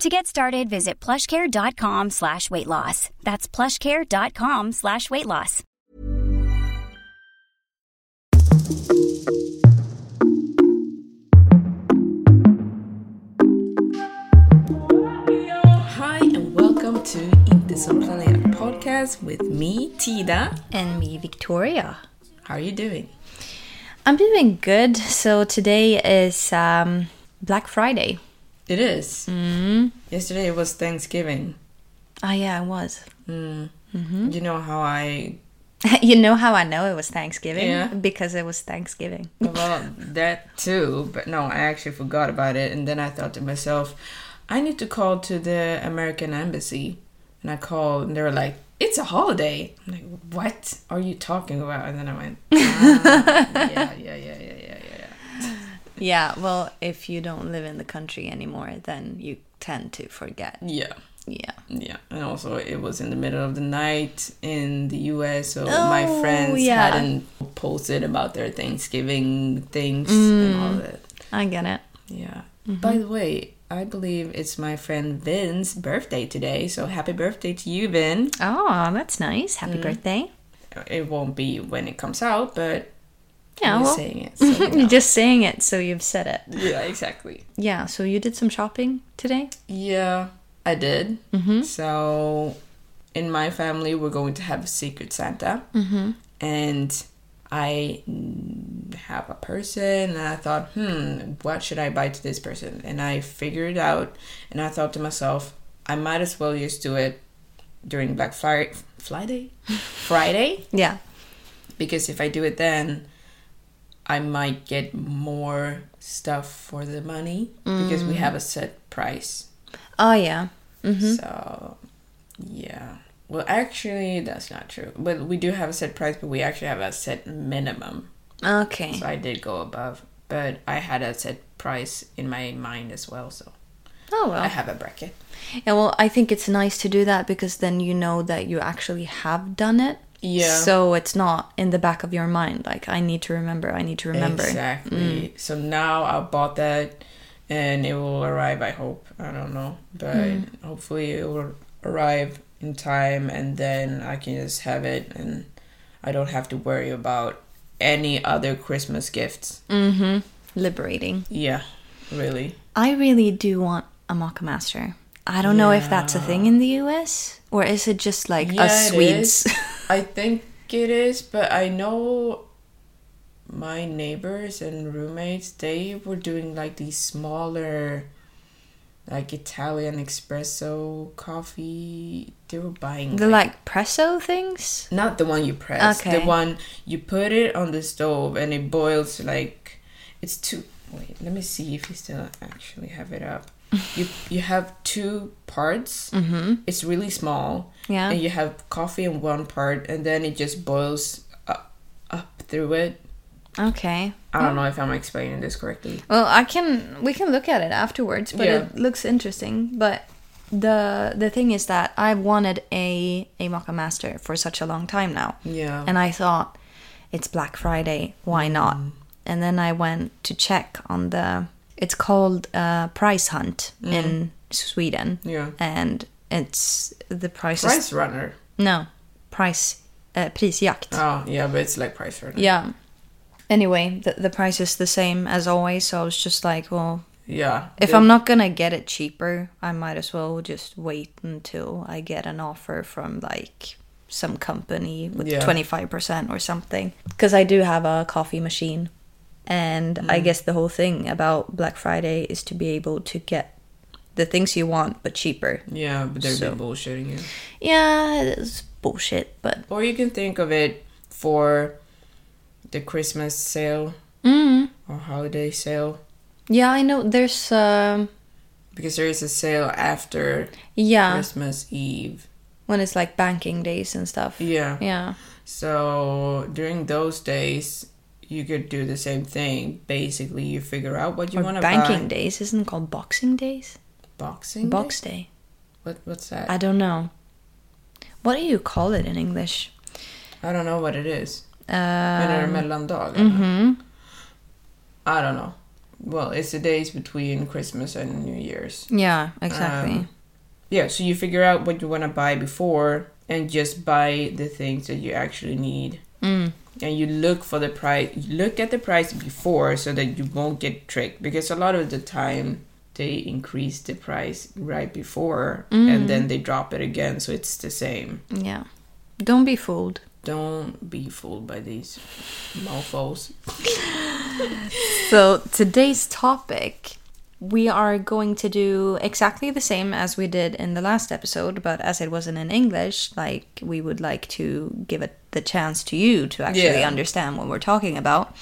To get started, visit plushcare.com slash weight loss. That's plushcare.com slash weight loss. Hi and welcome to Inte som planerat podcast with me, Tida. And me, Victoria. How are you doing? I'm doing good. So today is um, Black Friday. It is. Mm. Yesterday it was Thanksgiving. Oh, yeah, it was. You know how I. you know how I know it was Thanksgiving? Yeah. Because it was Thanksgiving. Well, that too, but no, I actually forgot about it. And then I thought to myself, I need to call to the American Embassy. And I called, and they were like, it's a holiday. I'm like, what are you talking about? And then I went, ah, yeah, yeah, yeah, yeah, yeah, yeah, well, if you don't live in the country anymore, then you tend to forget. Yeah. Yeah. Yeah, and also it was in the middle of the night in the US, so my Oh, friends yeah. hadn't posted about their Thanksgiving things and mm. all that. I get it. Yeah. Mm-hmm. By the way, I believe it's my friend Vin's birthday today, so happy birthday to you, Vin. Oh, that's nice. Happy mm. birthday. It won't be when it comes out, but Yeah, well, saying it. So you know. you're just saying it, so you've said it. yeah, exactly. Yeah, so you did some shopping today? Yeah, I did. Mm-hmm. So, in my family, we're going to have a secret Santa, mm-hmm. and I have a person, and I thought, hmm, what should I buy to this person? And I figured it out, and I thought to myself, I might as well just do it during Black Friday, Friday, Friday, Yeah. because if I do it then, I might get more stuff for the money because we mm. have a set price. Oh, yeah. Mm-hmm. So, yeah. Well, actually, that's not true. But we do have a set price, but we actually have a set minimum. Okay. So I did go above, but I had a set price in my mind as well. So Oh, well. I have a bracket. Yeah, well, I think it's nice to do that because then you know that you actually have done it. Yeah. So it's not in the back of your mind like I need to remember, I need to remember. Exactly. So now I bought that, and it will arrive. I hope. I don't know, but hopefully it will arrive in time, and then I can just have it, and I don't have to worry about any other Christmas gifts. Mhm. Liberating. Yeah, really. I really do want a Moccamaster. I don't know if that's a thing in the US or is it just like Yeah, us Swedes? I think it is, but I know my neighbors and roommates, they were doing like these smaller, like Italian espresso coffee. They were buying the like presso things? not the one you press, Okay. the one you put it on the stove and it boils like it's two. Wait, let me see if you still actually have it up. you you have two parts. Mm-hmm. It's really small. Yeah. And you have coffee in one part, and then it just boils up, up through it. Okay. I don't know if I'm explaining this correctly. Well, I can we can look at it afterwards, but Yeah. it looks interesting, but the the thing is that I've wanted a a Moccamaster for such a long time now. Yeah. And I thought it's Black Friday, why not? And then I went to check on the it's called uh, Price Hunt in Sweden. Yeah. And it's the prices Price Runner. No. Price uh, prisjakt. Oh, yeah, but it's like Price Runner. Yeah. Anyway, the the price is the same as always, so I was just like, well, Yeah. if The- I'm not gonna get it cheaper, I might as well just wait until I get an offer from like some company with Yeah. 25% or something. Because I do have a coffee machine. And Mm. I guess the whole thing about Black Friday is to be able to get the things you want but cheaper. Yeah, but they're So- bullshitting you. Yeah, it's bullshit, but Or you can think of it for the Christmas sale mm, or holiday sale. yeah, I know there's um Because there is a sale after yeah, Christmas Eve. when it's like banking days and stuff. Yeah. Yeah. So during those days, you could do the same thing. Basically, you figure out what you want to buy. banking days isn't called Boxing Days? Boxing. Box Day? Day. What? What's that? I don't know. What do you call it in English? I don't know what it is. Menar du Um, mellandag? mhm. I don't know. Well, it's the days between Christmas and New Year's. Yeah, exactly. Um, Yeah, so you figure out what you want to buy before and just buy the things that you actually need. Mm. And you look for the price, you look at the price before so that you won't get tricked because a lot of the time they increase the price right before and mm. then they drop it again so it's the same. yeah. Don't be fooled. Don't be fooled by these mofos. So, today's topic, we are going to do exactly the same as we did in the last episode, but as it wasn't in English, like we would like to give it the chance to you to actually Yeah. understand what we're talking about.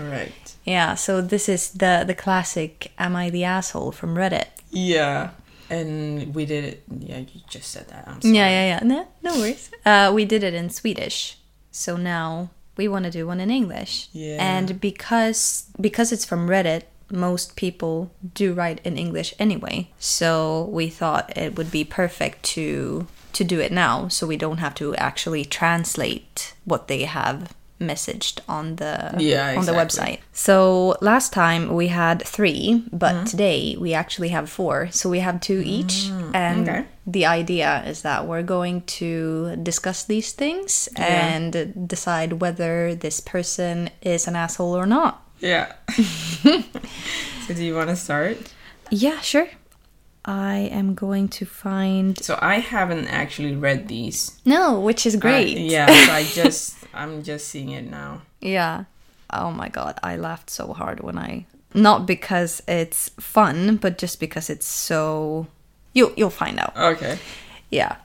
Correct. Yeah, so this is the the classic "Am I the asshole?" from Reddit. Yeah. And we did it. Yeah, you just said that. I'm sorry. Yeah, yeah, yeah. No, no worries. Uh, we did it in Swedish, so now we want to do one in English. Yeah. And because because it's from Reddit, most people do write in English anyway. So we thought it would be perfect to to do it now, so we don't have to actually translate what they have messaged on the Yeah, on the website. So last time we had three, but Mm-hmm. today we actually have four. So we have two each, and Mm, okay. the idea is that we're going to discuss these things Yeah. and decide whether this person is an asshole or not. Yeah. so do you want to start? Yeah, sure. I am going to find So I haven't actually read these. no, which is great. Uh, yeah, so I just I'm just seeing it now. Yeah. Oh my god, I laughed so hard when I not because it's fun, but just because it's so you you'll find out. Okay. Yeah.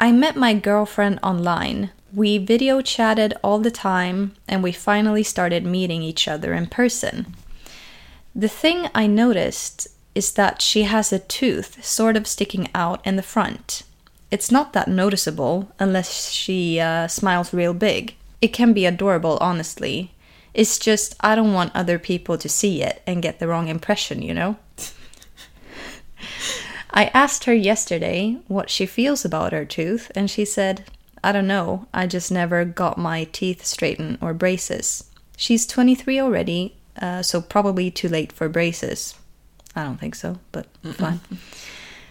I met my girlfriend online. We video chatted all the time and we finally started meeting each other in person. The thing I noticed is that she has a tooth sort of sticking out in the front. It's not that noticeable unless she uh, smiles real big. It can be adorable, honestly. It's just I don't want other people to see it and get the wrong impression, you know? I asked her yesterday what she feels about her tooth, and she said, I don't know, I just never got my teeth straightened or braces. She's 23 already, uh, so probably too late for braces. I don't think so, but fine.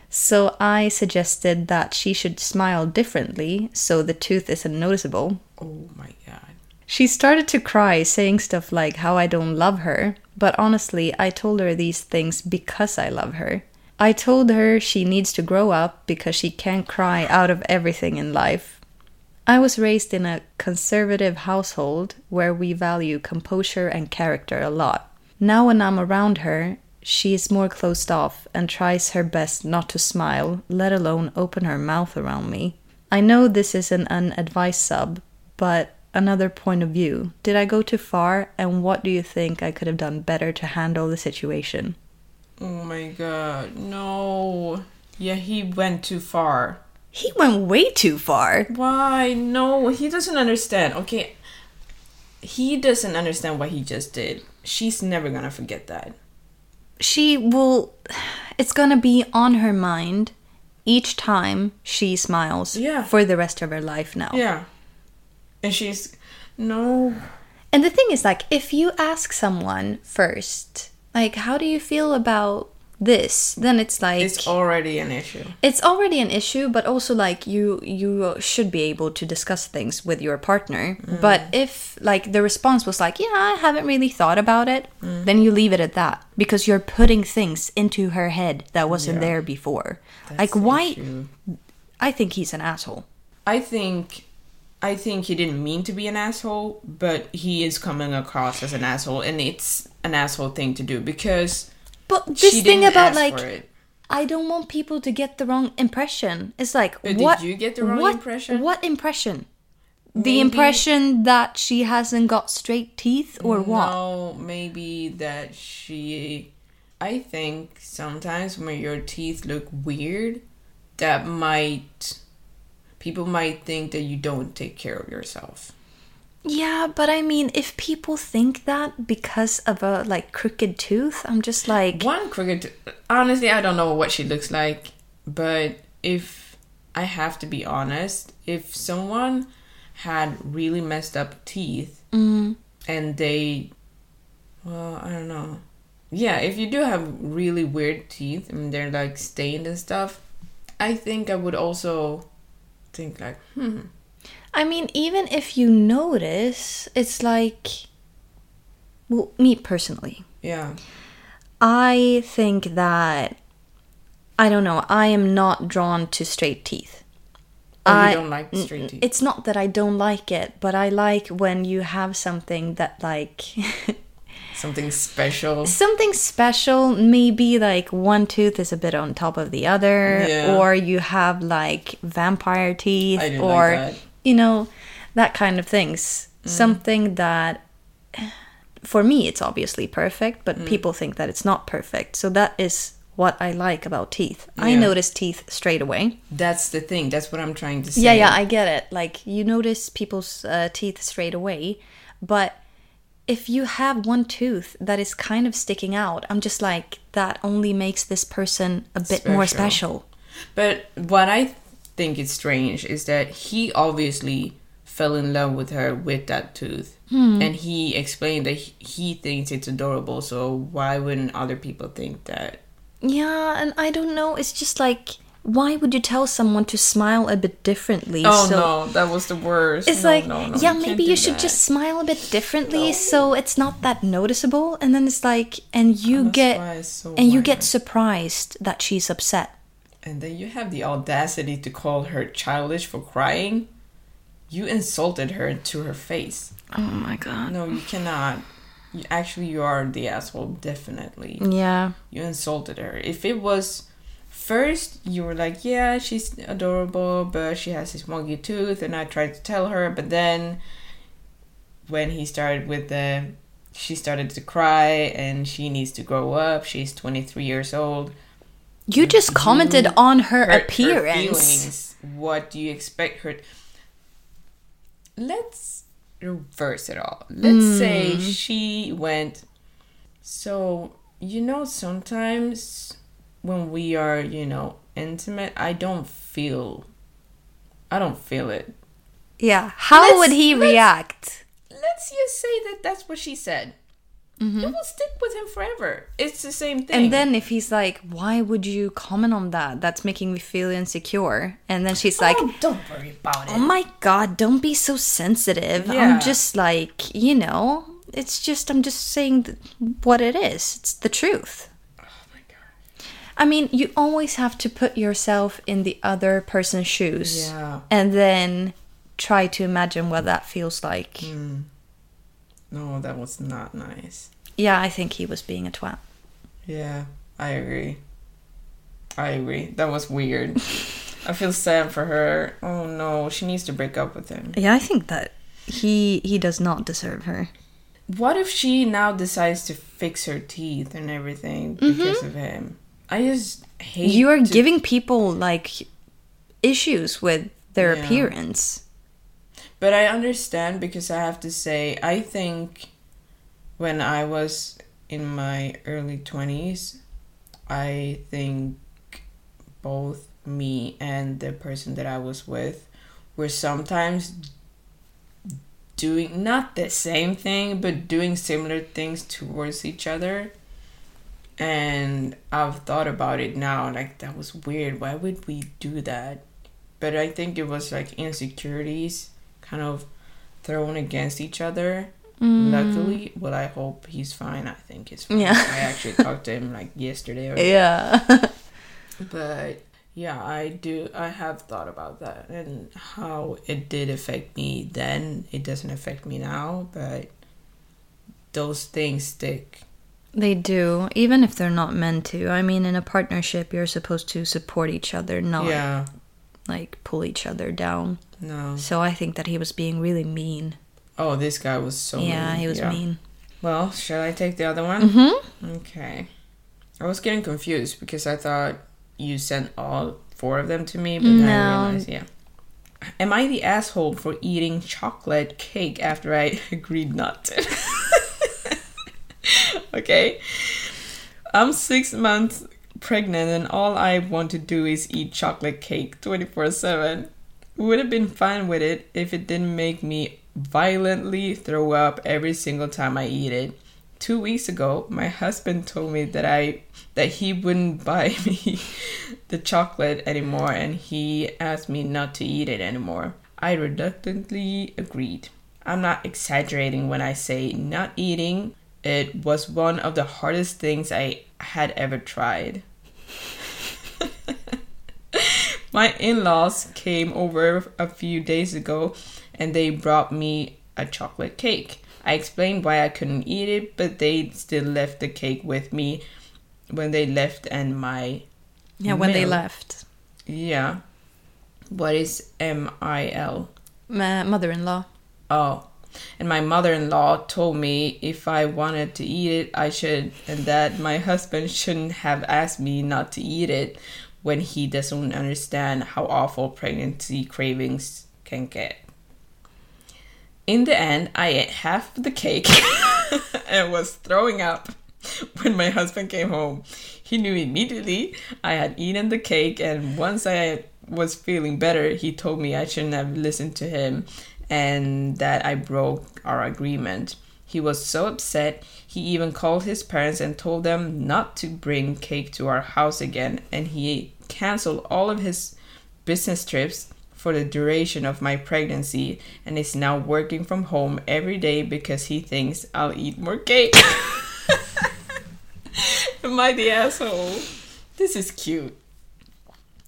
So I suggested that she should smile differently so the tooth isn't noticeable. Oh my god. She started to cry, saying stuff like how I don't love her, but honestly, I told her these things because I love her. I told her she needs to grow up because she can't cry out of everything in life. I was raised in a conservative household where we value composure and character a lot. Now, when I'm around her, she is more closed off and tries her best not to smile, let alone open her mouth around me. I know this is an unadvised sub, but another point of view. Did I go too far, and what do you think I could have done better to handle the situation? Oh my god. No. Yeah, he went too far. He went way too far. Why? No, he doesn't understand. Okay. He doesn't understand what he just did. She's never gonna forget that. She will. It's gonna be on her mind, each time she smiles Yeah. for the rest of her life now. Yeah. And she's no. And the thing is, like, if you ask someone first, like, how do you feel about this? Then it's like It's already an issue. it's already an issue but also like you you should be able to discuss things with your partner mm. but if like the response was like yeah i haven't really thought about it mm. then you leave it at that because you're putting things into her head that wasn't there before like the why issue. i think he's an asshole I think. I think he didn't mean to be an asshole, but he is coming across as an asshole, and it's an asshole thing to do because but this thing about like. I don't want people to get the wrong impression. It's like But did what you get the wrong what, impression? What impression? The impression that she hasn't got straight teeth or what? No, maybe that she. I think sometimes when your teeth look weird, that might. People might think that you don't take care of yourself. Yeah, but I mean, if people think that because of a like crooked tooth, I'm just like, One crooked. Honestly, I don't know what she looks like, but if I have to be honest, if someone had really messed up teeth mm-hmm. and they. Well, I don't know. Yeah, if you do have really weird teeth and they're like stained and stuff, I think I would also think like, hmm. I mean, even if you notice, it's like, well, me personally, Yeah. I think that I don't know. I am not drawn to straight teeth. Oh, I- don't like straight teeth. It's not that I don't like it, but I like when you have something that like Something special. something special. Maybe like one tooth is a bit on top of the other, Yeah. or you have like vampire teeth, like or that. you know that kind of things. Mm. Something that. For me, it's obviously perfect, but Mm. people think that it's not perfect. So that is what I like about teeth. I notice teeth straight away. That's the thing. That's what I'm trying to say. Yeah, yeah, I get it. Like you notice people's uh, teeth straight away, but if you have one tooth that is kind of sticking out, I'm just like that only makes this person a bit more Special. special. But what I think is strange is that he obviously fell in love with her with that tooth. Hmm. And he explained that he thinks it's adorable, so why wouldn't other people think that? Yeah, and I don't know. It's just like why would you tell someone to smile a bit differently? Oh so no, that was the worst. It's No, like, no, no, yeah, can't maybe you should that. just smile a bit differently, so it's not that noticeable. And then it's like, and you oh, that's get, so and you get surprised that she's upset. And then you have the audacity to call her childish for crying. You insulted her to her face. Oh my god. No, you cannot. You, actually, you are the asshole. Definitely. Yeah. you insulted her. If it was first, you were like, yeah, she's adorable, but she has this wonky tooth, and I tried to tell her, but then when he started with the, she started to cry, and she needs to grow up. She's 23 years old. You just commented You on her appearance. feelings. What do you expect her? Let's reverse it all. Let's Hmm. say she went. So you know, sometimes when we are, you know, intimate, I don't feel. I don't feel it. yeah. How Let's- would he let's- react? Let's just say that that's what she said. It will stick with him forever. It's the same thing. Mm-hmm. And then if he's like, "Why would you comment on that? That's making me feel insecure." And then she's like, oh, don't worry about it. "Oh my god, don't be so sensitive. Yeah. I'm just like, you know, it's just I'm just saying th- what it is. It's the truth." I mean, you always have to put yourself in the other person's shoes. Yeah. And then try to imagine what that feels like. Hmm. No, that was not nice. Yeah, I think he was being a twat. Yeah, I agree. I agree. That was weird. I feel sad for her. Oh no, she needs to break up with him. Yeah, I think that he he does not deserve her. What if she now decides to fix her teeth and everything because mm-hmm. of him? I just hate You are to- giving people like issues with their Yeah. appearance. But I understand because I have to say, I think when I was in my early 20s, I think both me and the person that I was with were sometimes doing not the same thing but doing similar things towards each other and I've thought about it now like that was weird. Why would we do that? But I think it was like insecurities kind of thrown against each other. Mm. Luckily well I hope he's fine. I think he's fine. Yeah. I actually talked to him like yesterday or Yeah. but yeah i do i have thought about that and how it did affect me then. It doesn't affect me now but those things stick they do, even if they're not meant to. I mean, in a partnership, you're supposed to support each other, not yeah like pull each other down. no So I think that he was being really mean. oh this guy was so yeah, mean. he was Yeah. mean. well shall i take the other one mm-hmm. okay i was getting confused because i thought you sent all four of them to me but then i realized yeah am i the asshole for eating chocolate cake after i agreed not to okay. I'm six months pregnant and all I want to do is eat chocolate cake 24 7. Would have been fine with it if it didn't make me violently throw up every single time I eat it. Two weeks ago, my husband told me that I that he wouldn't buy me the chocolate anymore and he asked me not to eat it anymore. I reluctantly agreed. I'm not exaggerating when I say not eating it was one of the hardest things I had ever tried. My in laws came over a few days ago and they brought me a chocolate cake. I explained why I couldn't eat it, but they still left the cake with me when they left and my Yeah, when they left. yeah. What is M I L? My mother-in-law. Oh. And my mother in law told me if I wanted to eat it, I should, and that my husband shouldn't have asked me not to eat it when he doesn't understand how awful pregnancy cravings can get. In the end, I ate half the cake and was throwing up when my husband came home. He knew immediately I had eaten the cake, and once I was feeling better, he told me I shouldn't have listened to him and that I broke our agreement. He was so upset, he even called his parents and told them not to bring cake to our house again, and he canceled all of his business trips for the duration of my pregnancy and is now working from home every day because he thinks I'll eat more cake. Am I the asshole? This is cute.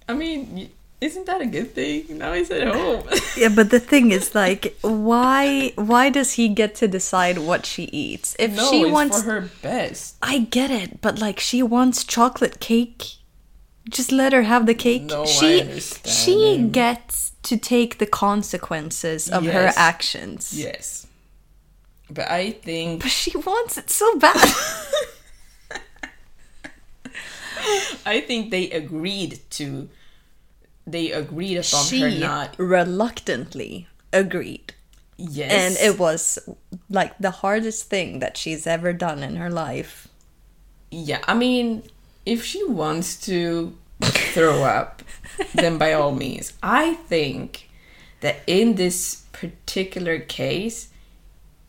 I mean, isn't that a good thing? Now he's at home. Yeah, but the thing is, like, why why does he get to decide what she eats? If no, she it's wants, for her best. I get it, but like, she wants chocolate cake. Just let her have the cake. No, I she understand she gets to take the consequences of her actions. Yes. But I think But she wants it so bad. I think they agreed to they agreed upon she her not reluctantly agreed. yes And it was like the hardest thing that she's ever done in her life. Yeah, I mean, if she wants to throw up, then by all means. I think that in this particular case,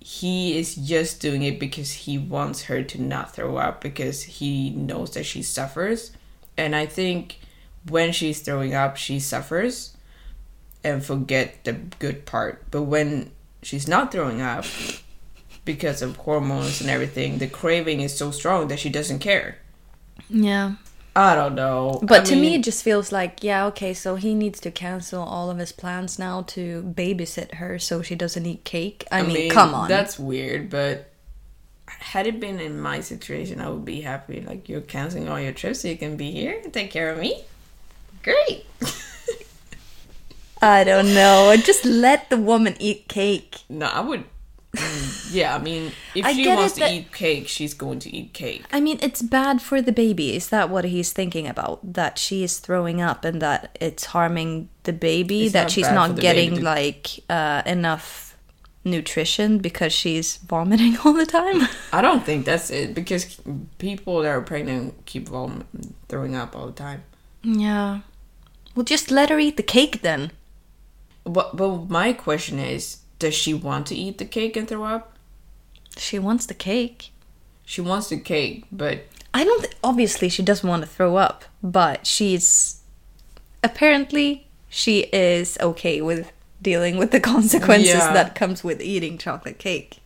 he is just doing it because he wants her to not throw up because he knows that she suffers. And I think when she's throwing up, she suffers and forget the good part. But when she's not throwing up, because of hormones and everything, the craving is so strong that she doesn't care. Yeah. I don't know. But I to me, it just feels like, yeah, okay, so he needs to cancel all of his plans now to babysit her so she doesn't eat cake. I, mean, come on. That's weird, but had it been in my situation, I would be happy. Like, you're canceling all your trips so you can be here and take care of me. Great. I don't know. Just let the woman eat cake. no, I would. mm, yeah, I mean, if I she wants to that- eat cake, she's going to eat cake. I mean, it's bad for the baby. Is that what he's thinking about? That she is throwing up and that it's harming the baby? It's that not she's not getting to- like uh, enough nutrition because she's vomiting all the time? I don't think that's it because people that are pregnant keep vom- throwing up all the time. yeah. Well, just let her eat the cake then. But but my question is, does she want to eat the cake and throw up? She wants the cake. She wants the cake, but I don't. Th- obviously, she doesn't want to throw up, but she's apparently she is okay with dealing with the consequences Yeah. that comes with eating chocolate cake.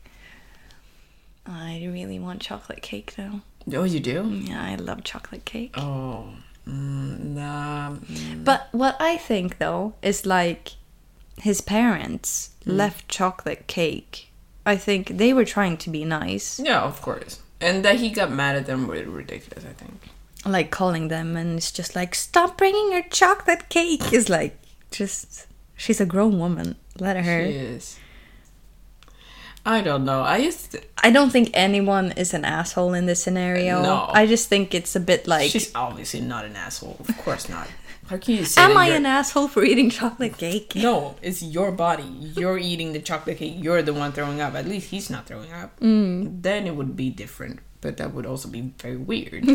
I really want chocolate cake though. oh, you do? Yeah, I love chocolate cake. Oh, mm, nah. mm. But what I think though is like his parents left chocolate cake. I think they were trying to be nice, Yeah, of course. And that he got mad at them was ridiculous. I think. like calling them, and it's just like, stop bringing your chocolate cake. Is like, just she's a grown woman. Let her. She is. I don't know. I just I don't think anyone is an asshole in this scenario. No. I just think it's a bit like, she's obviously not an asshole. Of course not. How can you say? am I you're- an asshole for eating chocolate cake? No, it's your body. You're eating the chocolate cake. You're the one throwing up. At least he's not throwing up. Mm. Then it would be different. But that would also be very weird.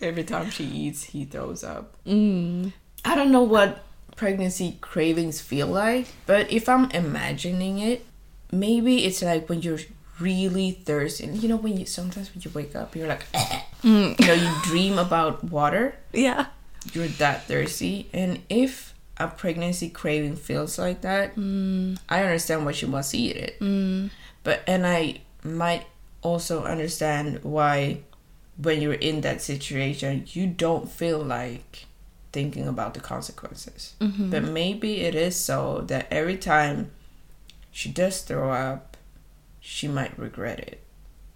Every time she eats, he throws up. Mm. I don't know what pregnancy cravings feel like, but if I'm imagining it, maybe it's like when you're really thirsty. You know, when you sometimes when you wake up, you're like, mm. you know, you dream about water Yeah. you're that thirsty and if a pregnancy craving feels like that mm. i understand why she wants to eat it mm. but and i might also understand why when you're in that situation you don't feel like thinking about the consequences mm-hmm. but maybe it is so that every time she does throw up she might regret it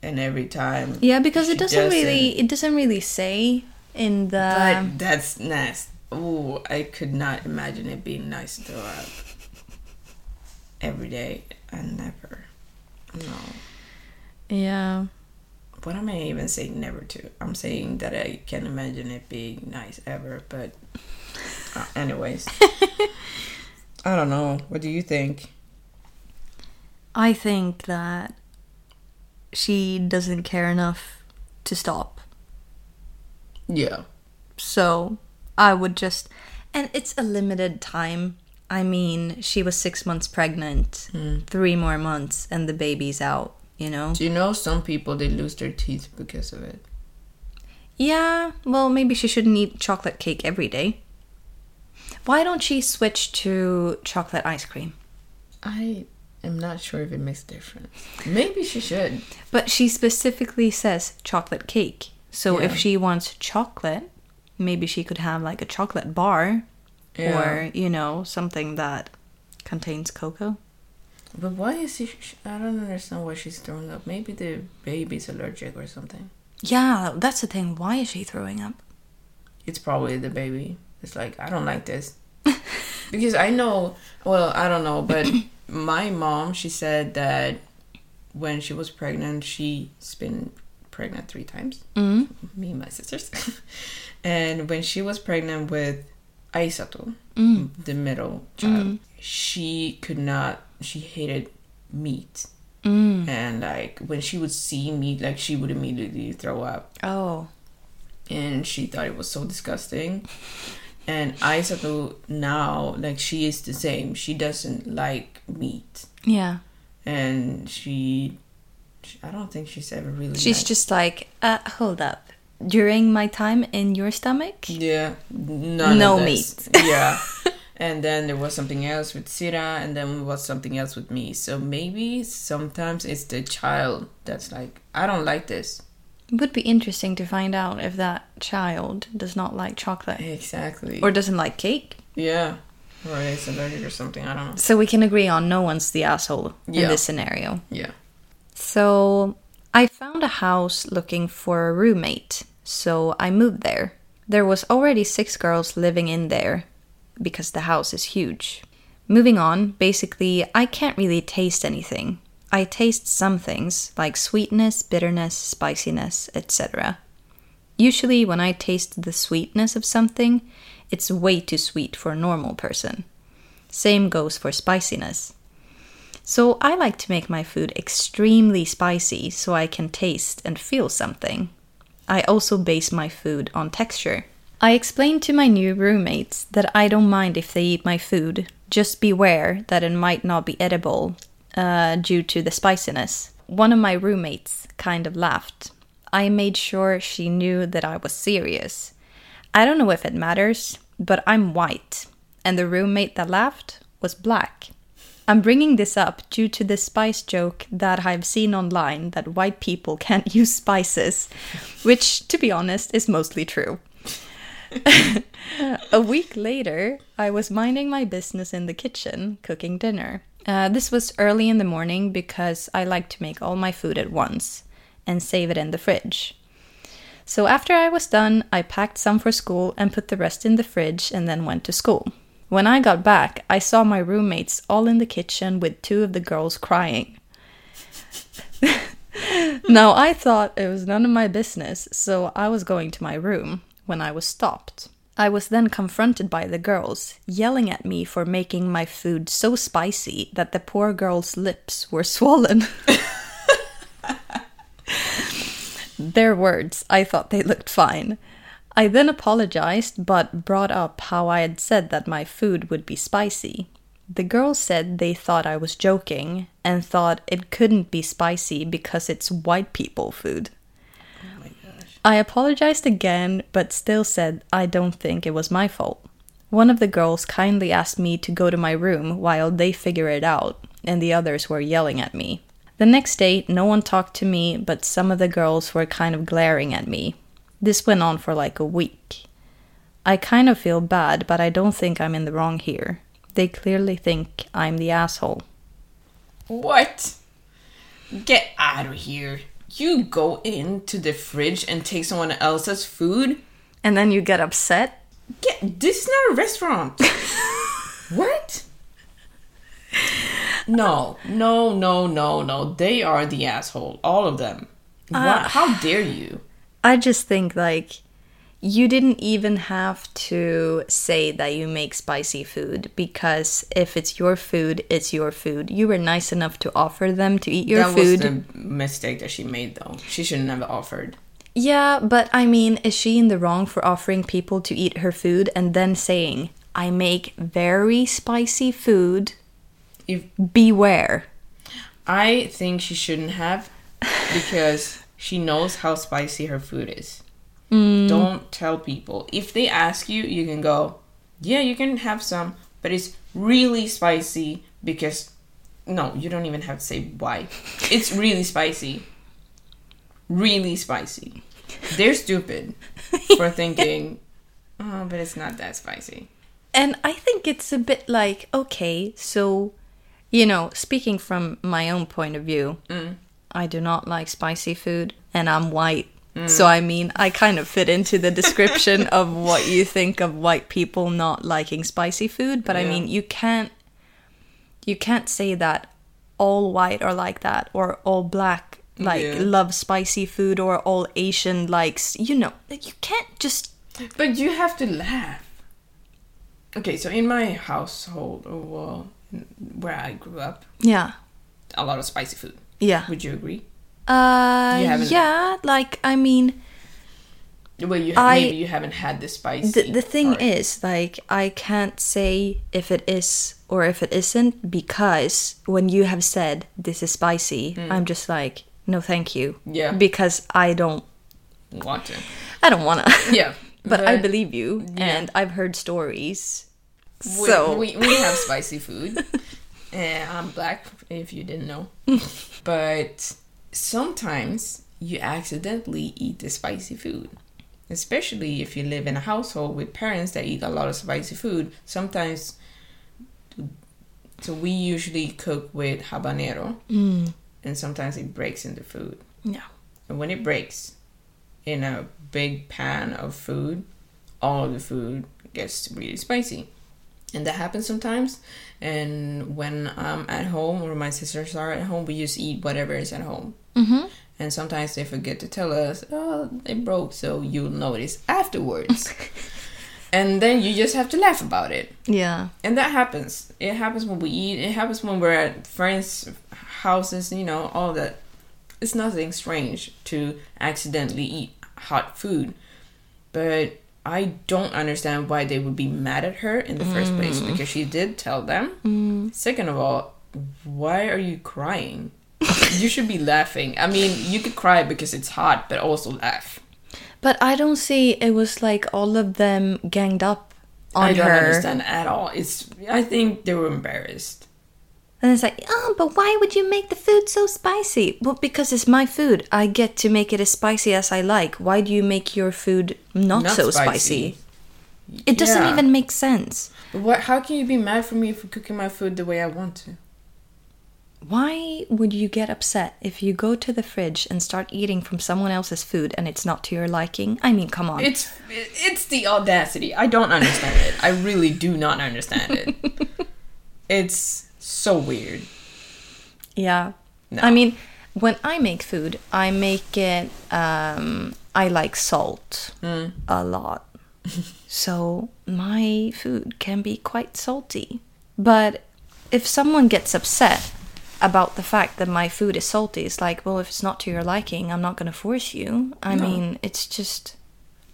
and every time Yeah, because it doesn't really it doesn't really say in the but that's nasty. Ooh, I could not imagine it being nice to throw up every day. I never. No. yeah. What am I even saying never to? I'm saying that I can't imagine it being nice ever, but. Uh, anyways. I don't know. What do you think? I think that she doesn't care enough to stop. Yeah. So I would just, and it's a limited time. I mean, she was six months pregnant, three more months, and the baby's out, you know? Do you know some people they lose their teeth because of it? Yeah, well, maybe she shouldn't eat chocolate cake every day. Why don't she switch to chocolate ice cream? I am not sure if it makes a difference. Maybe she should. But she specifically says chocolate cake. So Yeah. if she wants chocolate, maybe she could have like a chocolate bar Yeah. or, you know, something that contains cocoa. But why is she? I don't understand why she's throwing up. Maybe the baby's allergic or something. Yeah, that's the thing. Why is she throwing up? It's probably the baby. It's like I don't like this because I know. Well, I don't know, but my mom she said that when she was pregnant, she's been pregnant three times. Mm. Me and my sisters, and when she was pregnant with Aisato, mm. the middle child, mm-hmm. she could not. She hated meat. Mm. And like when she would see meat, like she would immediately throw up Oh. and she thought it was so disgusting. And Aisato now, like she is the same. She doesn't like meat, Yeah. and she, she- I don't think she's ever really. She's liked- just like, uh, hold up. During my time in your stomach? yeah, No this. yeah. And then there was something else with Sira, and then was something else with me. So maybe sometimes it's the child that's like, I don't like this. Would be interesting to find out if that child does not like chocolate Exactly. or doesn't like cake. yeah, or it's allergic or something. I don't know. So we can agree on no one's the asshole in this scenario. Yeah. So I found a house looking for a roommate, so I moved there. There was already six girls living in there because the house is huge. Moving on, basically, I can't really taste anything. I taste some things like sweetness, bitterness, spiciness, etc. Usually, when I taste the sweetness of something, it's way too sweet for a normal person. Same goes for spiciness. So I like to make my food extremely spicy so I can taste and feel something. I also base my food on texture. I explained to my new roommates that I don't mind if they eat my food, just beware that it might not be edible uh, due to the spiciness. One of my roommates kind of laughed. I made sure she knew that I was serious. I don't know if it matters, but I'm white, and the roommate that laughed was black. I'm bringing this up due to the spice joke that I've seen online that white people can't use spices, which, to be honest, is mostly true. a week later, I was minding my business in the kitchen, cooking dinner. Uh, this was early in the morning because I like to make all my food at once and save it in the fridge. So after I was done, I packed some for school and put the rest in the fridge and then went to school. When I got back, I saw my roommates all in the kitchen with two of the girls crying. now, I thought it was none of my business, so I was going to my room when I was stopped. I was then confronted by the girls, yelling at me for making my food so spicy that the poor girls' lips were swollen. Their words, I thought they looked fine. I then apologized but brought up how I had said that my food would be spicy. The girls said they thought I was joking and thought it couldn't be spicy because it's white people food. I apologized again, but still said I don't think it was my fault. One of the girls kindly asked me to go to my room while they figure it out, and the others were yelling at me. The next day, no one talked to me, but some of the girls were kind of glaring at me. This went on for like a week. I kind of feel bad, but I don't think I'm in the wrong here. They clearly think I'm the asshole. What? Get out of here. You go into the fridge and take someone else's food? And then you get upset? Get this is not a restaurant. what? No, no, no, no, no. They are the asshole. All of them. Uh, what? How dare you? I just think like you didn't even have to say that you make spicy food because if it's your food, it's your food. You were nice enough to offer them to eat your that food. That was the mistake that she made, though. She shouldn't have offered. Yeah, but I mean, is she in the wrong for offering people to eat her food and then saying, I make very spicy food? If Beware. I think she shouldn't have because she knows how spicy her food is. Mm. Don't tell people. If they ask you, you can go, yeah, you can have some, but it's really spicy because no, you don't even have to say why. It's really spicy. Really spicy. They're stupid for thinking, oh, but it's not that spicy. And I think it's a bit like, okay, so, you know, speaking from my own point of view, mm. I do not like spicy food and I'm white. So, I mean, I kind of fit into the description of what you think of white people not liking spicy food. But I mean, you can't, you can't say that all white are like that or all black like Yeah. love spicy food or all Asian likes, you know, like you can't just But you have to laugh. Okay, so in my household, or well, where I grew up, yeah. a lot of spicy food. Yeah. Would you agree? Uh yeah, like I mean Well, you I- maybe you haven't had the spicy. the, the thing part. is like I can't say if it is or if it isn't because when you have said this is spicy, I'm just like no thank you. Yeah. Because I don't want to. I don't want to. Yeah, but I believe you yeah. and I've heard stories. We, So we we have spicy food. and I'm black, if you didn't know. but sometimes you accidentally eat the spicy food. Especially if you live in a household with parents that eat a lot of spicy food. Sometimes, so we usually cook with habanero, mm. and sometimes it breaks in the food. yeah. And when it breaks in a big pan of food, all of the food gets really spicy. And that happens sometimes. And when I'm at home or my sisters are at home, we just eat whatever is at home. Mm-hmm. And sometimes they forget to tell us, oh, it broke, so you'll notice afterwards. and then you just have to laugh about it. Yeah. And that happens. It happens when we eat. It happens when we're at friends' houses. You know, all that. It's nothing strange to accidentally eat hot food. But I don't understand why they would be mad at her in the first place because she did tell them. Second of all, why are you crying? You should be laughing. I mean, you could cry because it's hot, but also laugh. But I don't see it was like all of them ganged up on her. I don't her. understand at all. It's I think they were embarrassed. And it's like, oh, but why would you make the food so spicy? Well, because it's my food. I get to make it as spicy as I like. Why do you make your food not, Not so spicy. spicy? It doesn't Yeah. even make sense. What how can you be mad for me for cooking my food the way I want to? Why would you get upset if you go to the fridge and start eating from someone else's food and it's not to your liking? I mean, come on. It's it's the audacity. I don't understand it. I really do not understand it. it's so weird. Yeah. No. I mean, when I make food, I make it, um, I like salt a lot. so my food can be quite salty. But if someone gets upset about the fact that my food is salty, it's like, well, if it's not to your liking, I'm not going to force you. I No. mean, it's just.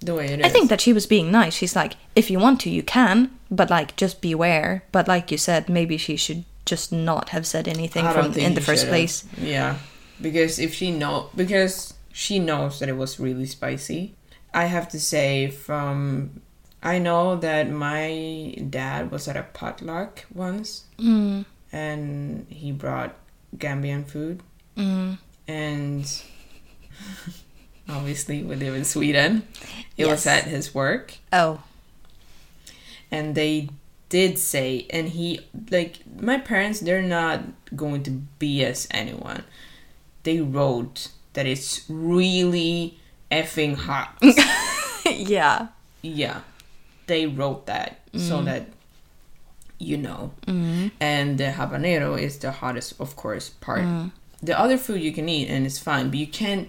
The way it is. I think that she was being nice. She's like, if you want to, you can, but like, just beware. But like you said, maybe she should just not have said anything from in the first should've. place. Yeah, because if she know, because she knows that it was really spicy. I have to say, from I know that my dad was at a potluck once, Mm. And he brought Gambian food, Mm. and obviously we live in Sweden. It was at his work, Oh, and they did say and he like my parents they're not going to bs anyone. They wrote that it's really effing hot. Yeah. yeah. They wrote that so that you know. Mm-hmm. And the habanero is the hottest of course part. Mm. The other food you can eat and it's fine but you can't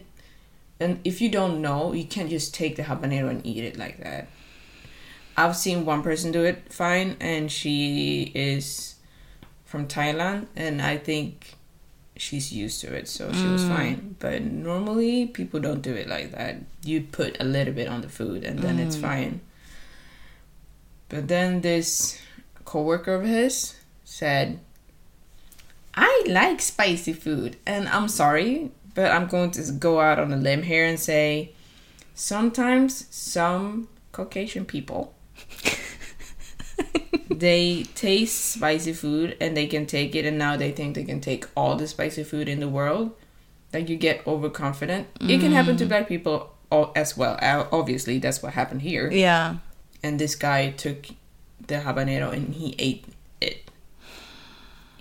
and if you don't know you can't just take the habanero and eat it like that. I've seen one person do it fine, and she is from Thailand, and I think she's used to it, so she was mm. fine. But normally, people don't do it like that. You put a little bit on the food, and then it's mm. fine. But then this coworker of his said, "I like spicy food, and I'm sorry, but I'm going to go out on a limb here and say." Sometimes some Caucasian people they taste spicy food and they can take it and now they think they can take all the spicy food in the world like you get overconfident it can happen to mm. black people as well obviously that's what happened here Yeah. and this guy took the habanero and he ate it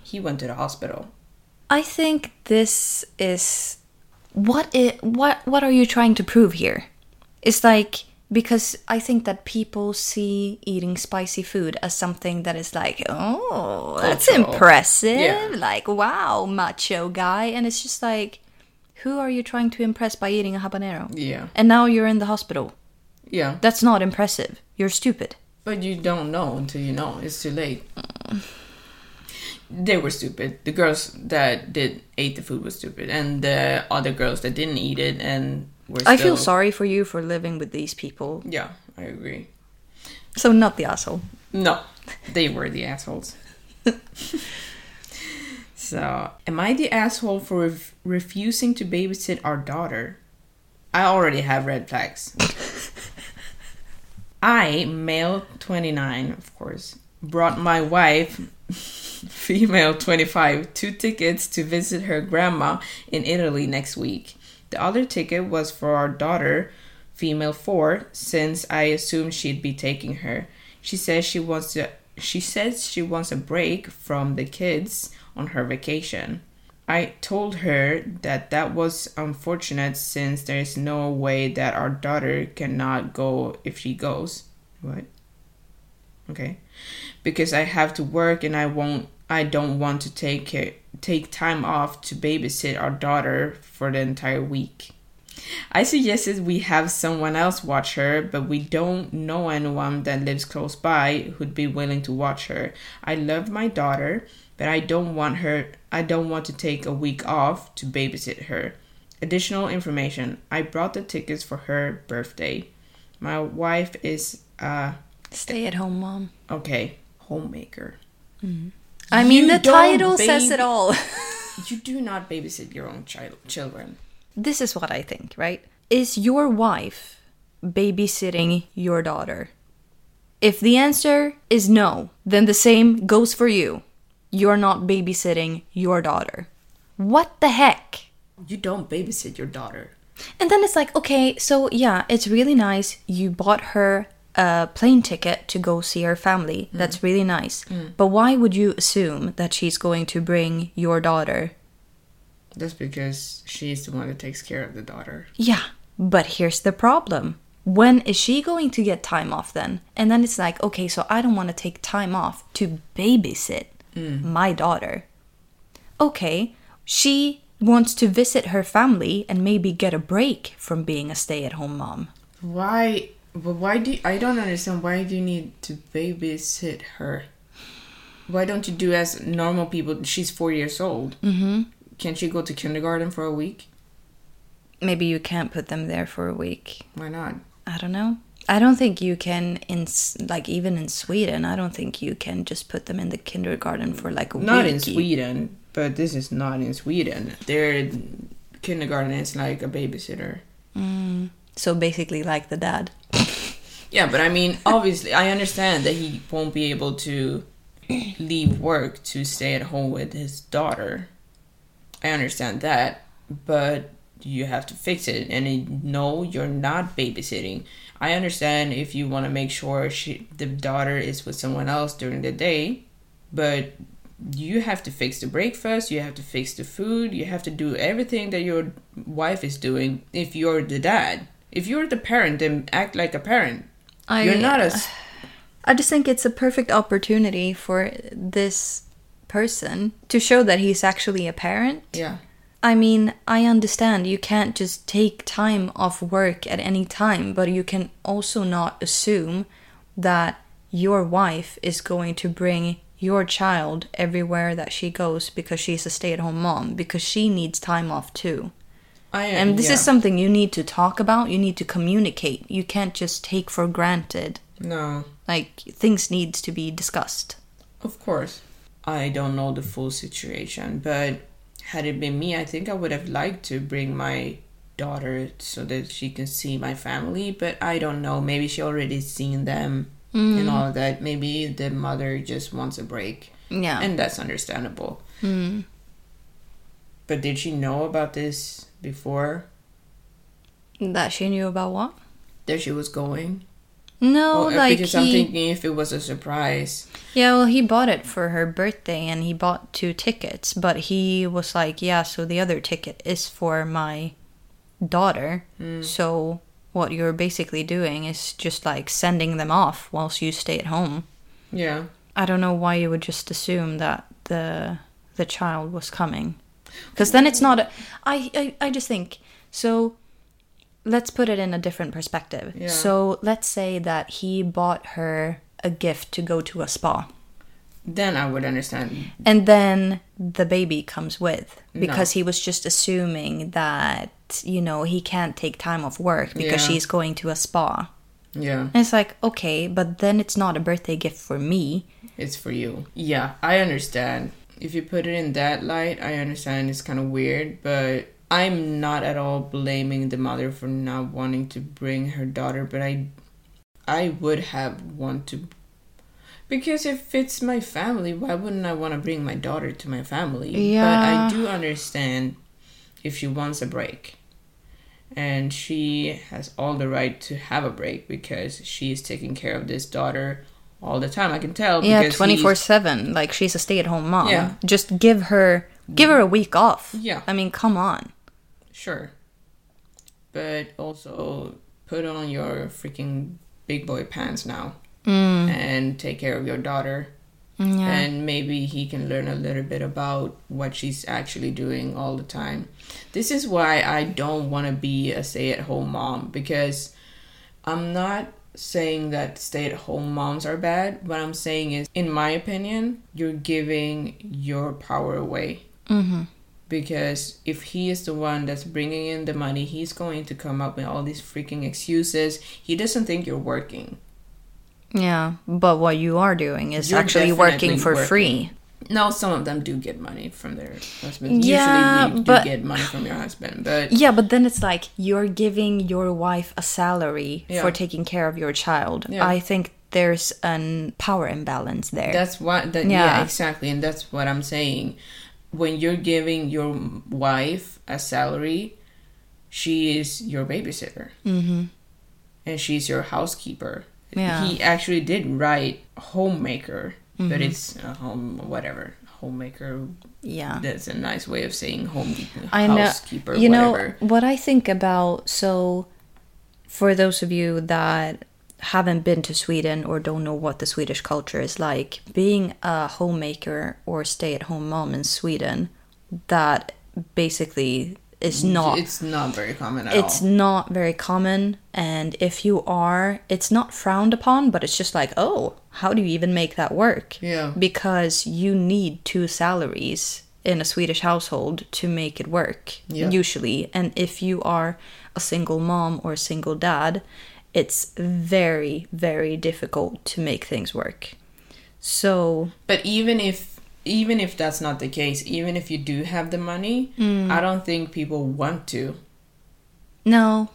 he went to the hospital I think this is what it what what are you trying to prove here? It's like because I think that people see eating spicy food as something that is like, oh, that's Cultural. impressive. Yeah. Like, wow, macho guy. And it's just like, who are you trying to impress by eating a habanero? yeah And now you're in the hospital. yeah That's not impressive. You're stupid. But you don't know until you know. It's too late. They were stupid. The girls that did ate the food were stupid, and the other girls that didn't eat it and were. I feel sorry for you for living with these people. Yeah, I agree. So, not the asshole. No, they were the assholes. so, am I the asshole for ref- refusing to babysit our daughter? I already have red flags. I, male 29, of course, brought my wife, female 25, two tickets to visit her grandma in Italy next week. The other ticket was for our daughter, female 4, since I assumed she'd be taking her. She says she wants to she says she wants a break from the kids on her vacation. I told her that that was unfortunate since there is no way that our daughter cannot go if she goes. What? Okay. Because I have to work and I won't I don't want to take care, take time off to babysit our daughter for the entire week. I suggested we have someone else watch her, but we don't know anyone that lives close by who'd be willing to watch her. I love my daughter, but I don't want her I don't want to take a week off to babysit her. Additional information I brought the tickets for her birthday. My wife is, uh, Stay at home mom. okay, homemaker. I mean, You the title says it all. You do not babysit your own child children. this is what I think, right? Is your wife babysitting your daughter? If the answer is no, then the same goes for you. You're not babysitting your daughter. What the heck? You don't babysit your daughter. And then it's like, okay, so yeah, it's really nice. You bought her a plane ticket to go see her family. Mm. That's really nice. Mm. But why would you assume that she's going to bring your daughter? That's because she's the one that takes care of the daughter. Yeah, but here's the problem. When is she going to get time off then? And then it's like, okay, so I don't want to take time off to babysit my daughter. Okay, she wants to visit her family and maybe get a break from being a stay at home mom. Why? But why do you, I don't understand? Why do you need to babysit her? Why don't you do as normal people? She's four years old. Mm-hmm. Can't she go to kindergarten for a week? Maybe you can't put them there for a week. Why not? I don't know. I don't think you can in like even in Sweden. I don't think you can just put them in the kindergarten for like a Not week. Not in Sweden, but this is not in Sweden. Their kindergarten is like a babysitter. Mm, so basically, like the dad. Yeah, but I mean, obviously, I understand that he won't be able to leave work to stay at home with his daughter. I understand that, but you have to fix it. And it, no, you're not babysitting. I understand if you want to make sure she, the daughter is with someone else during the day, but you have to fix the breakfast, you have to fix the food, you have to do everything that your wife is doing if you're the dad. If you're the parent, then act like a parent. I, You're not a. I just think it's a perfect opportunity for this person to show that he's actually a parent. Yeah. I mean, I understand you can't just take time off work at any time, but you can also not assume that your wife is going to bring your child everywhere that she goes because she's a stay at home mom, because she needs time off too. I am. And this yeah. is something you need to talk about, you need to communicate. You can't just take for granted. No, Like, things needs to be discussed. of course. I don't know the full situation, but had it been me, I think I would have liked to bring my daughter so that she can see my family, but I don't know. Maybe she already seen them and mm. all that. Maybe the mother just wants a break. Yeah. And that's understandable. Mm. But did she know about this before that she knew about what? that she was going? No, Or- like because he, I'm thinking if it was a surprise. yeah, well, he bought it for her birthday, and he bought two tickets. But he was like, yeah, so the other ticket is for my daughter. Hmm. So what you're basically doing is just like sending them off whilst you stay at home. Yeah. I don't know why you would just assume that the the child was coming, because then it's not. A, I, I I just think so. Let's put it in a different perspective. Yeah. So let's say that he bought her a gift to go to a spa, Then I would understand. and then the baby comes with because No. he was just assuming that you know he can't take time off work because Yeah. she's going to a spa. Yeah. And it's like okay, but then it's not a birthday gift for me. It's for you. Yeah, I understand. If you put it in that light, I understand it's kind of weird, but I'm not at all blaming the mother for not wanting to bring her daughter, but I I would have want to because if it's my family, why wouldn't I want to bring my daughter to my family? Yeah. But I do understand if she wants a break. And she has all the right to have a break because she's taking care of this daughter all the time. I can tell. Yeah, twenty four seven. Like she's a stay at home mom. Yeah. Just give her give her a week off. Yeah. I mean, come on. Sure. But also put on your freaking big boy pants now mm. and take care of your daughter. Mm, yeah. And maybe he can learn a little bit about what she's actually doing all the time. This is why I don't want to be a stay at home mom because I'm not saying that stay at home moms are bad. What I'm saying is, in my opinion, you're giving your power away. Mm-hmm. Because if he is the one that's bringing in the money, he's going to come up with all these freaking excuses. He doesn't think you're working. Yeah, but what you are doing is You're actually working for working. free. No, some of them do get money from their husbands. Yeah, Usually, you but- do get money from your husband, but Yeah, but then it's like you're giving your wife a salary Yeah. for taking care of your child. Yeah. I think there's an power imbalance there. That's what that yeah. Yeah. exactly and that's what I'm saying. When you're giving your wife a salary, she is your babysitter. Mm-hmm. And she's your housekeeper. Yeah. He actually did write homemaker, but it's a home whatever. Homemaker yeah. that's a nice way of saying home I know. housekeeper, You know what I think about. So, for those of you that haven't been to Sweden or don't know what the Swedish culture is like, being a homemaker or stay-at-home mom in Sweden, that basically is not it's not very common at it's all. not very common and if you are it's not frowned upon but it's just like oh how do you even make that work Yeah. because you need two salaries in a swedish household to make it work Yeah. usually and if you are a single mom or a single dad it's very very difficult to make things work so But even if even if that's not the case, even if you do have the money, Mm. I don't think people want to. no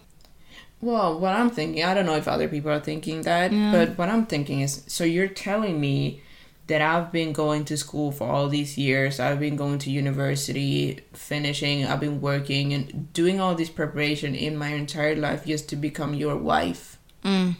Well, what I'm thinking, I don't know if other people are thinking that, but what I'm thinking is so you're telling me that I've been going to school for all these years, I've been going to university, finishing, I've been working and doing all this preparation in my entire life just to become your wife. Mm.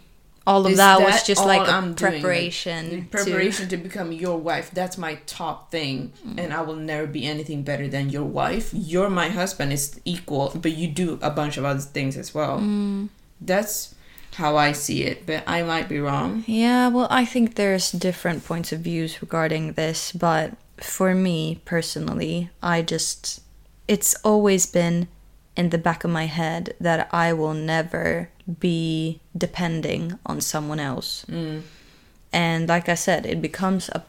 all of Is that, was just like I'm doing? Like, preparation to- preparation to... become your wife. That's my top thing, mm. and I will never be anything better than your wife. You're my husband is equal, but you do a bunch of other things as well. Mm. That's how I see it, but I might be wrong. Yeah, well, I think there's different points of views regarding this, but for me personally, I just it's always been in the back of my head that I will never be depending on someone else. Mm. And like I said, it becomes a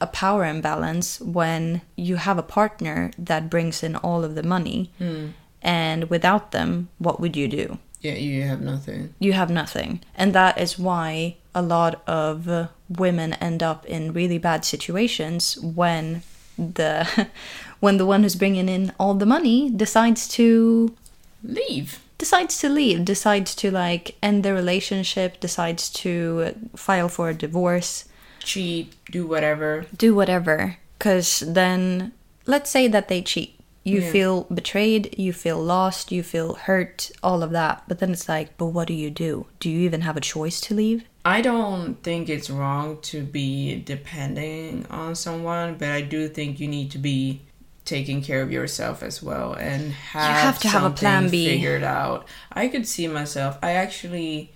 a power imbalance when you have a partner that brings in all of the money. Mm. And without them, what would you do? Yeah, you have nothing. you have nothing. And that is why a lot of women end up in really bad situations when the when the one who's bringing in all the money decides to Leave. decides to leave, decides to like end the relationship, decides to file for a divorce, Cheat, do whatever. do whatever. Cuz then let's say that they cheat. You Yeah. feel betrayed, you feel lost, you feel hurt, all of that. But then it's like, but what do you do? Do you even have a choice to leave? I don't think it's wrong to be depending on someone, but I do think you need to be taking care of yourself as well and have, have to have a plan B. figured out. I could see myself. I actually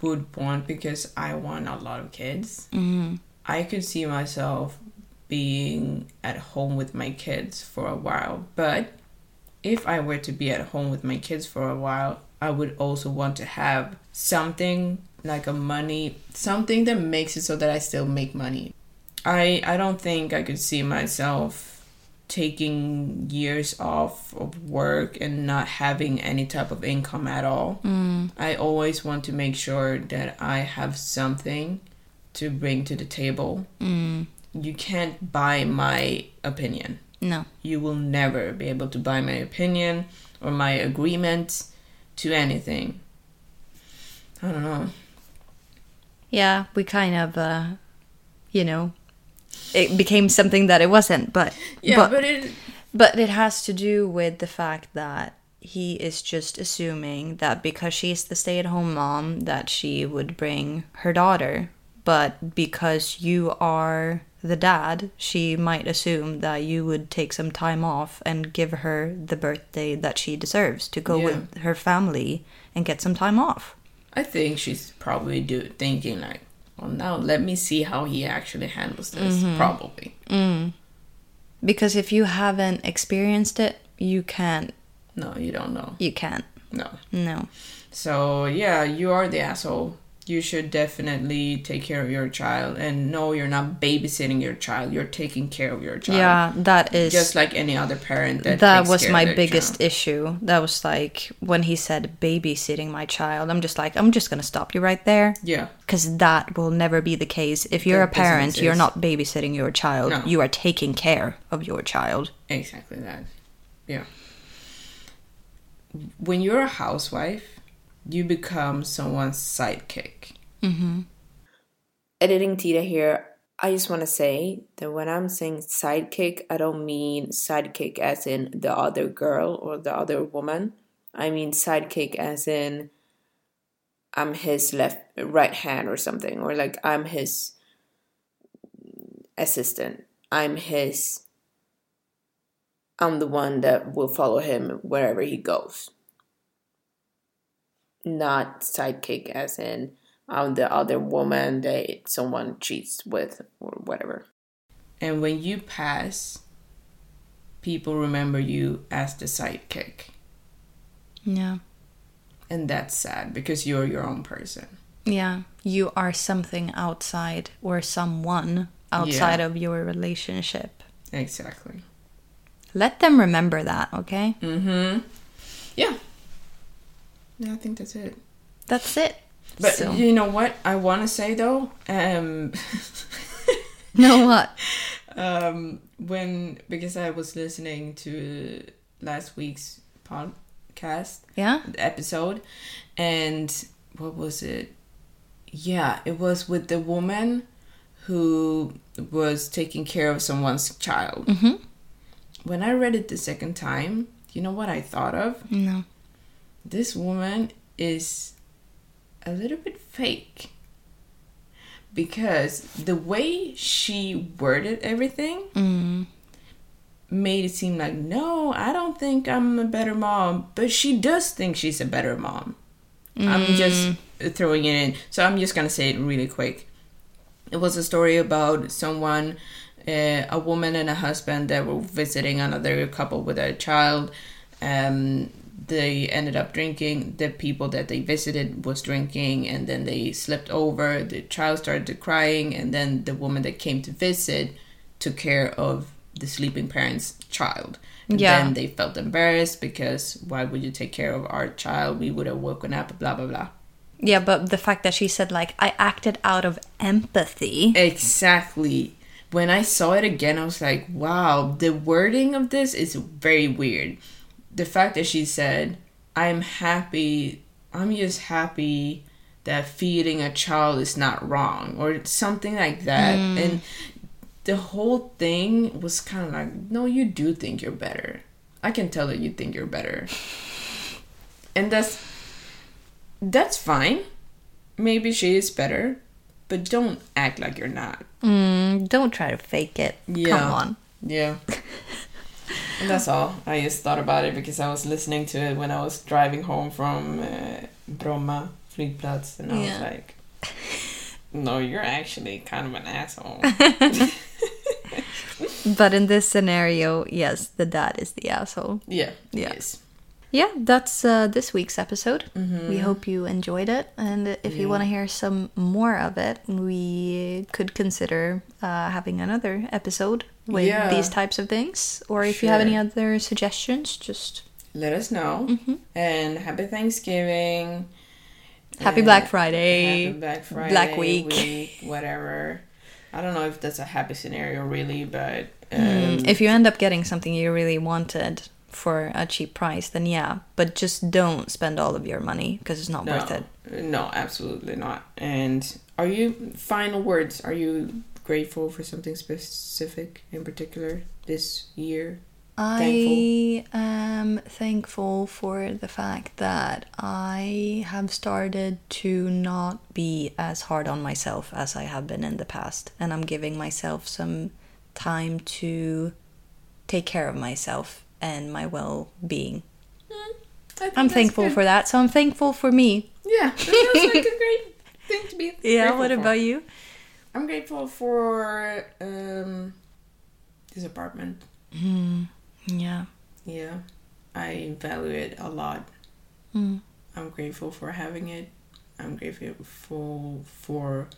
would want because I want a lot of kids. Mm-hmm. I could see myself being at home with my kids for a while, but if I were to be at home with my kids for a while, I would also want to have something like a money, something that makes it so that I still make money. I I don't think I could see myself taking years off of work and not having any type of income at all. Mm. I always want to make sure that I have something to bring to the table. Mm. You can't buy my opinion No. you will never be able to buy my opinion or my agreement to anything. I don't know. Yeah, we kind of, uh, you know, it became something that it wasn't. But Yeah, but, but, it but it has to do with the fact that he is just assuming that because she's the stay-at-home mom that she would bring her daughter, but because you are the dad, she might assume that you would take some time off and give her the birthday that she deserves to go Yeah. with her family and get some time off. I think she's probably do thinking like, well, now let me see how he actually handles this. Probably. Mm. Because if you haven't experienced it, you can't. No, you don't know. You can't. No. No. So yeah, you are the asshole. You should definitely take care of your child and no you're not babysitting your child you're taking care of your child Yeah, that is just like any other parent that, that takes was my biggest child. issue. That was like when he said babysitting my child. I'm just like, I'm just gonna stop you right there. yeah Because that will never be the case. If you're That a parent, you're not babysitting your child. No. You are taking care of your child. exactly that yeah when you're a housewife you become someone's sidekick mm-hmm. editing Tita here. I just want to say that when I'm saying sidekick, I don't mean sidekick as in the other girl or the other woman. I mean sidekick as in I'm his left right hand or something or like I'm his assistant. I'm his I'm the one that will follow him wherever he goes. Not sidekick as in I'm the other woman that someone cheats with or whatever. and when you pass people remember you as the sidekick Yeah. and that's sad because you're your own person Yeah. You are something outside or someone outside of your relationship. exactly Let them remember that, okay? Mm hmm. Yeah yeah i think that's it That's it. but So- you know what i want to say though um know what? um when because i was listening to last week's podcast Yeah? episode and what was it yeah it was with the woman who was taking care of someone's child mm-hmm. when i read it the second time you know what i thought of No. This woman is a little bit fake. Because the way she worded everything made it seem like no i don't think i'm a better mom. But she does think she's a better mom. I'm just throwing it in. So i'm just gonna say it really quick. It was a story about someone uh, a woman and a husband that were visiting another couple with a child. Um they ended up drinking the people that they visited was drinking and then they slipped over the child started to crying and then the woman that came to visit took care of the sleeping parent's child and Yeah. then they felt embarrassed because why would you take care of our child we would have woken up blah blah blah Yeah, but the fact that she said, like, I acted out of empathy. Exactly. When I saw it again, I was like, wow, the wording of this is very weird. The fact that she said, I'm happy, I'm just happy that feeding a child is not wrong, or something like that. Mm. And the whole thing was kind of like, no, you do think you're better. I can tell that you think you're better. And that's that's fine. Maybe she is better, but don't act like you're not. Mm, don't try to fake it. Yeah. Come on. Yeah. and that's all. I just thought about it because I was listening to it when I was driving home from uh, Bromma flygplats and I was like, no, you're actually kind of an asshole. But in this scenario, yes, the dad is the asshole. yeah. Yeah. Yes. Yeah, that's uh, this week's episode. We hope you enjoyed it. And if you want to hear some more of it, we could consider uh, having another episode with Yeah. these types of things. Or if you have any other suggestions, just Let us know. Mm-hmm. And happy Thanksgiving. Happy Uh, Black Friday, Happy Black Friday. Black Week. whatever. I don't know if that's a happy scenario, really, but. Um, Mm, if you end up getting something you really wanted for a cheap price, then yeah. But just don't spend all of your money because it's not no, worth it. No, absolutely not. And are you final words? Are you grateful for something specific in particular this year? I am thankful for the fact that I have started to not be as hard on myself as I have been in the past. And I'm giving myself some time to take care of myself and my well being. I'm thankful for that. So I'm thankful for me. Yeah, that sounds like a great thing to be. Yeah, what for. about you? I'm grateful for um, this apartment. Yeah. Yeah, I value it a lot. Mm. I'm grateful for having it. I'm grateful for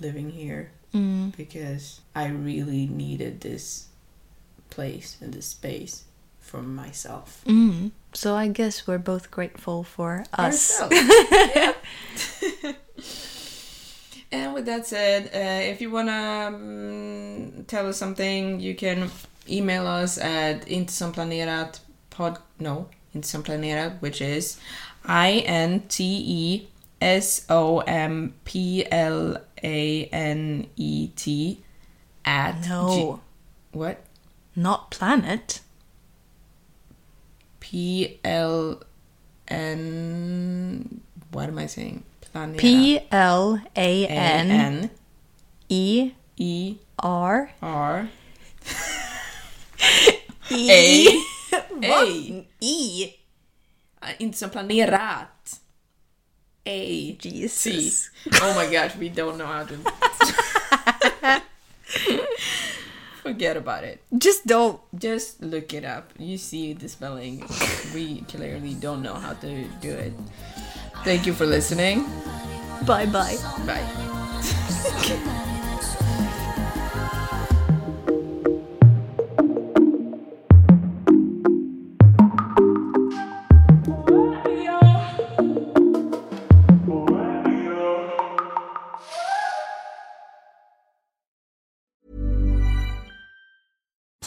living here Mm. because I really needed this place and this space for myself. Mm. So I guess we're both grateful for us. And with that said, uh, if you wanna um, tell us something, you can email us at intesomplanerat pod no intesomplanerat, which is i n t e s o m p l a n e t at No. what Not planet. P l n what am I saying? Planera. P L A N N E E R R E A A E. Uh, Inte som planerat. A Jesus. C. Oh my gosh, we don't know how to. Forget about it. Just don't. Just look it up. You see the spelling. We clearly don't know how to do it. Thank you for listening. Bye bye. Bye.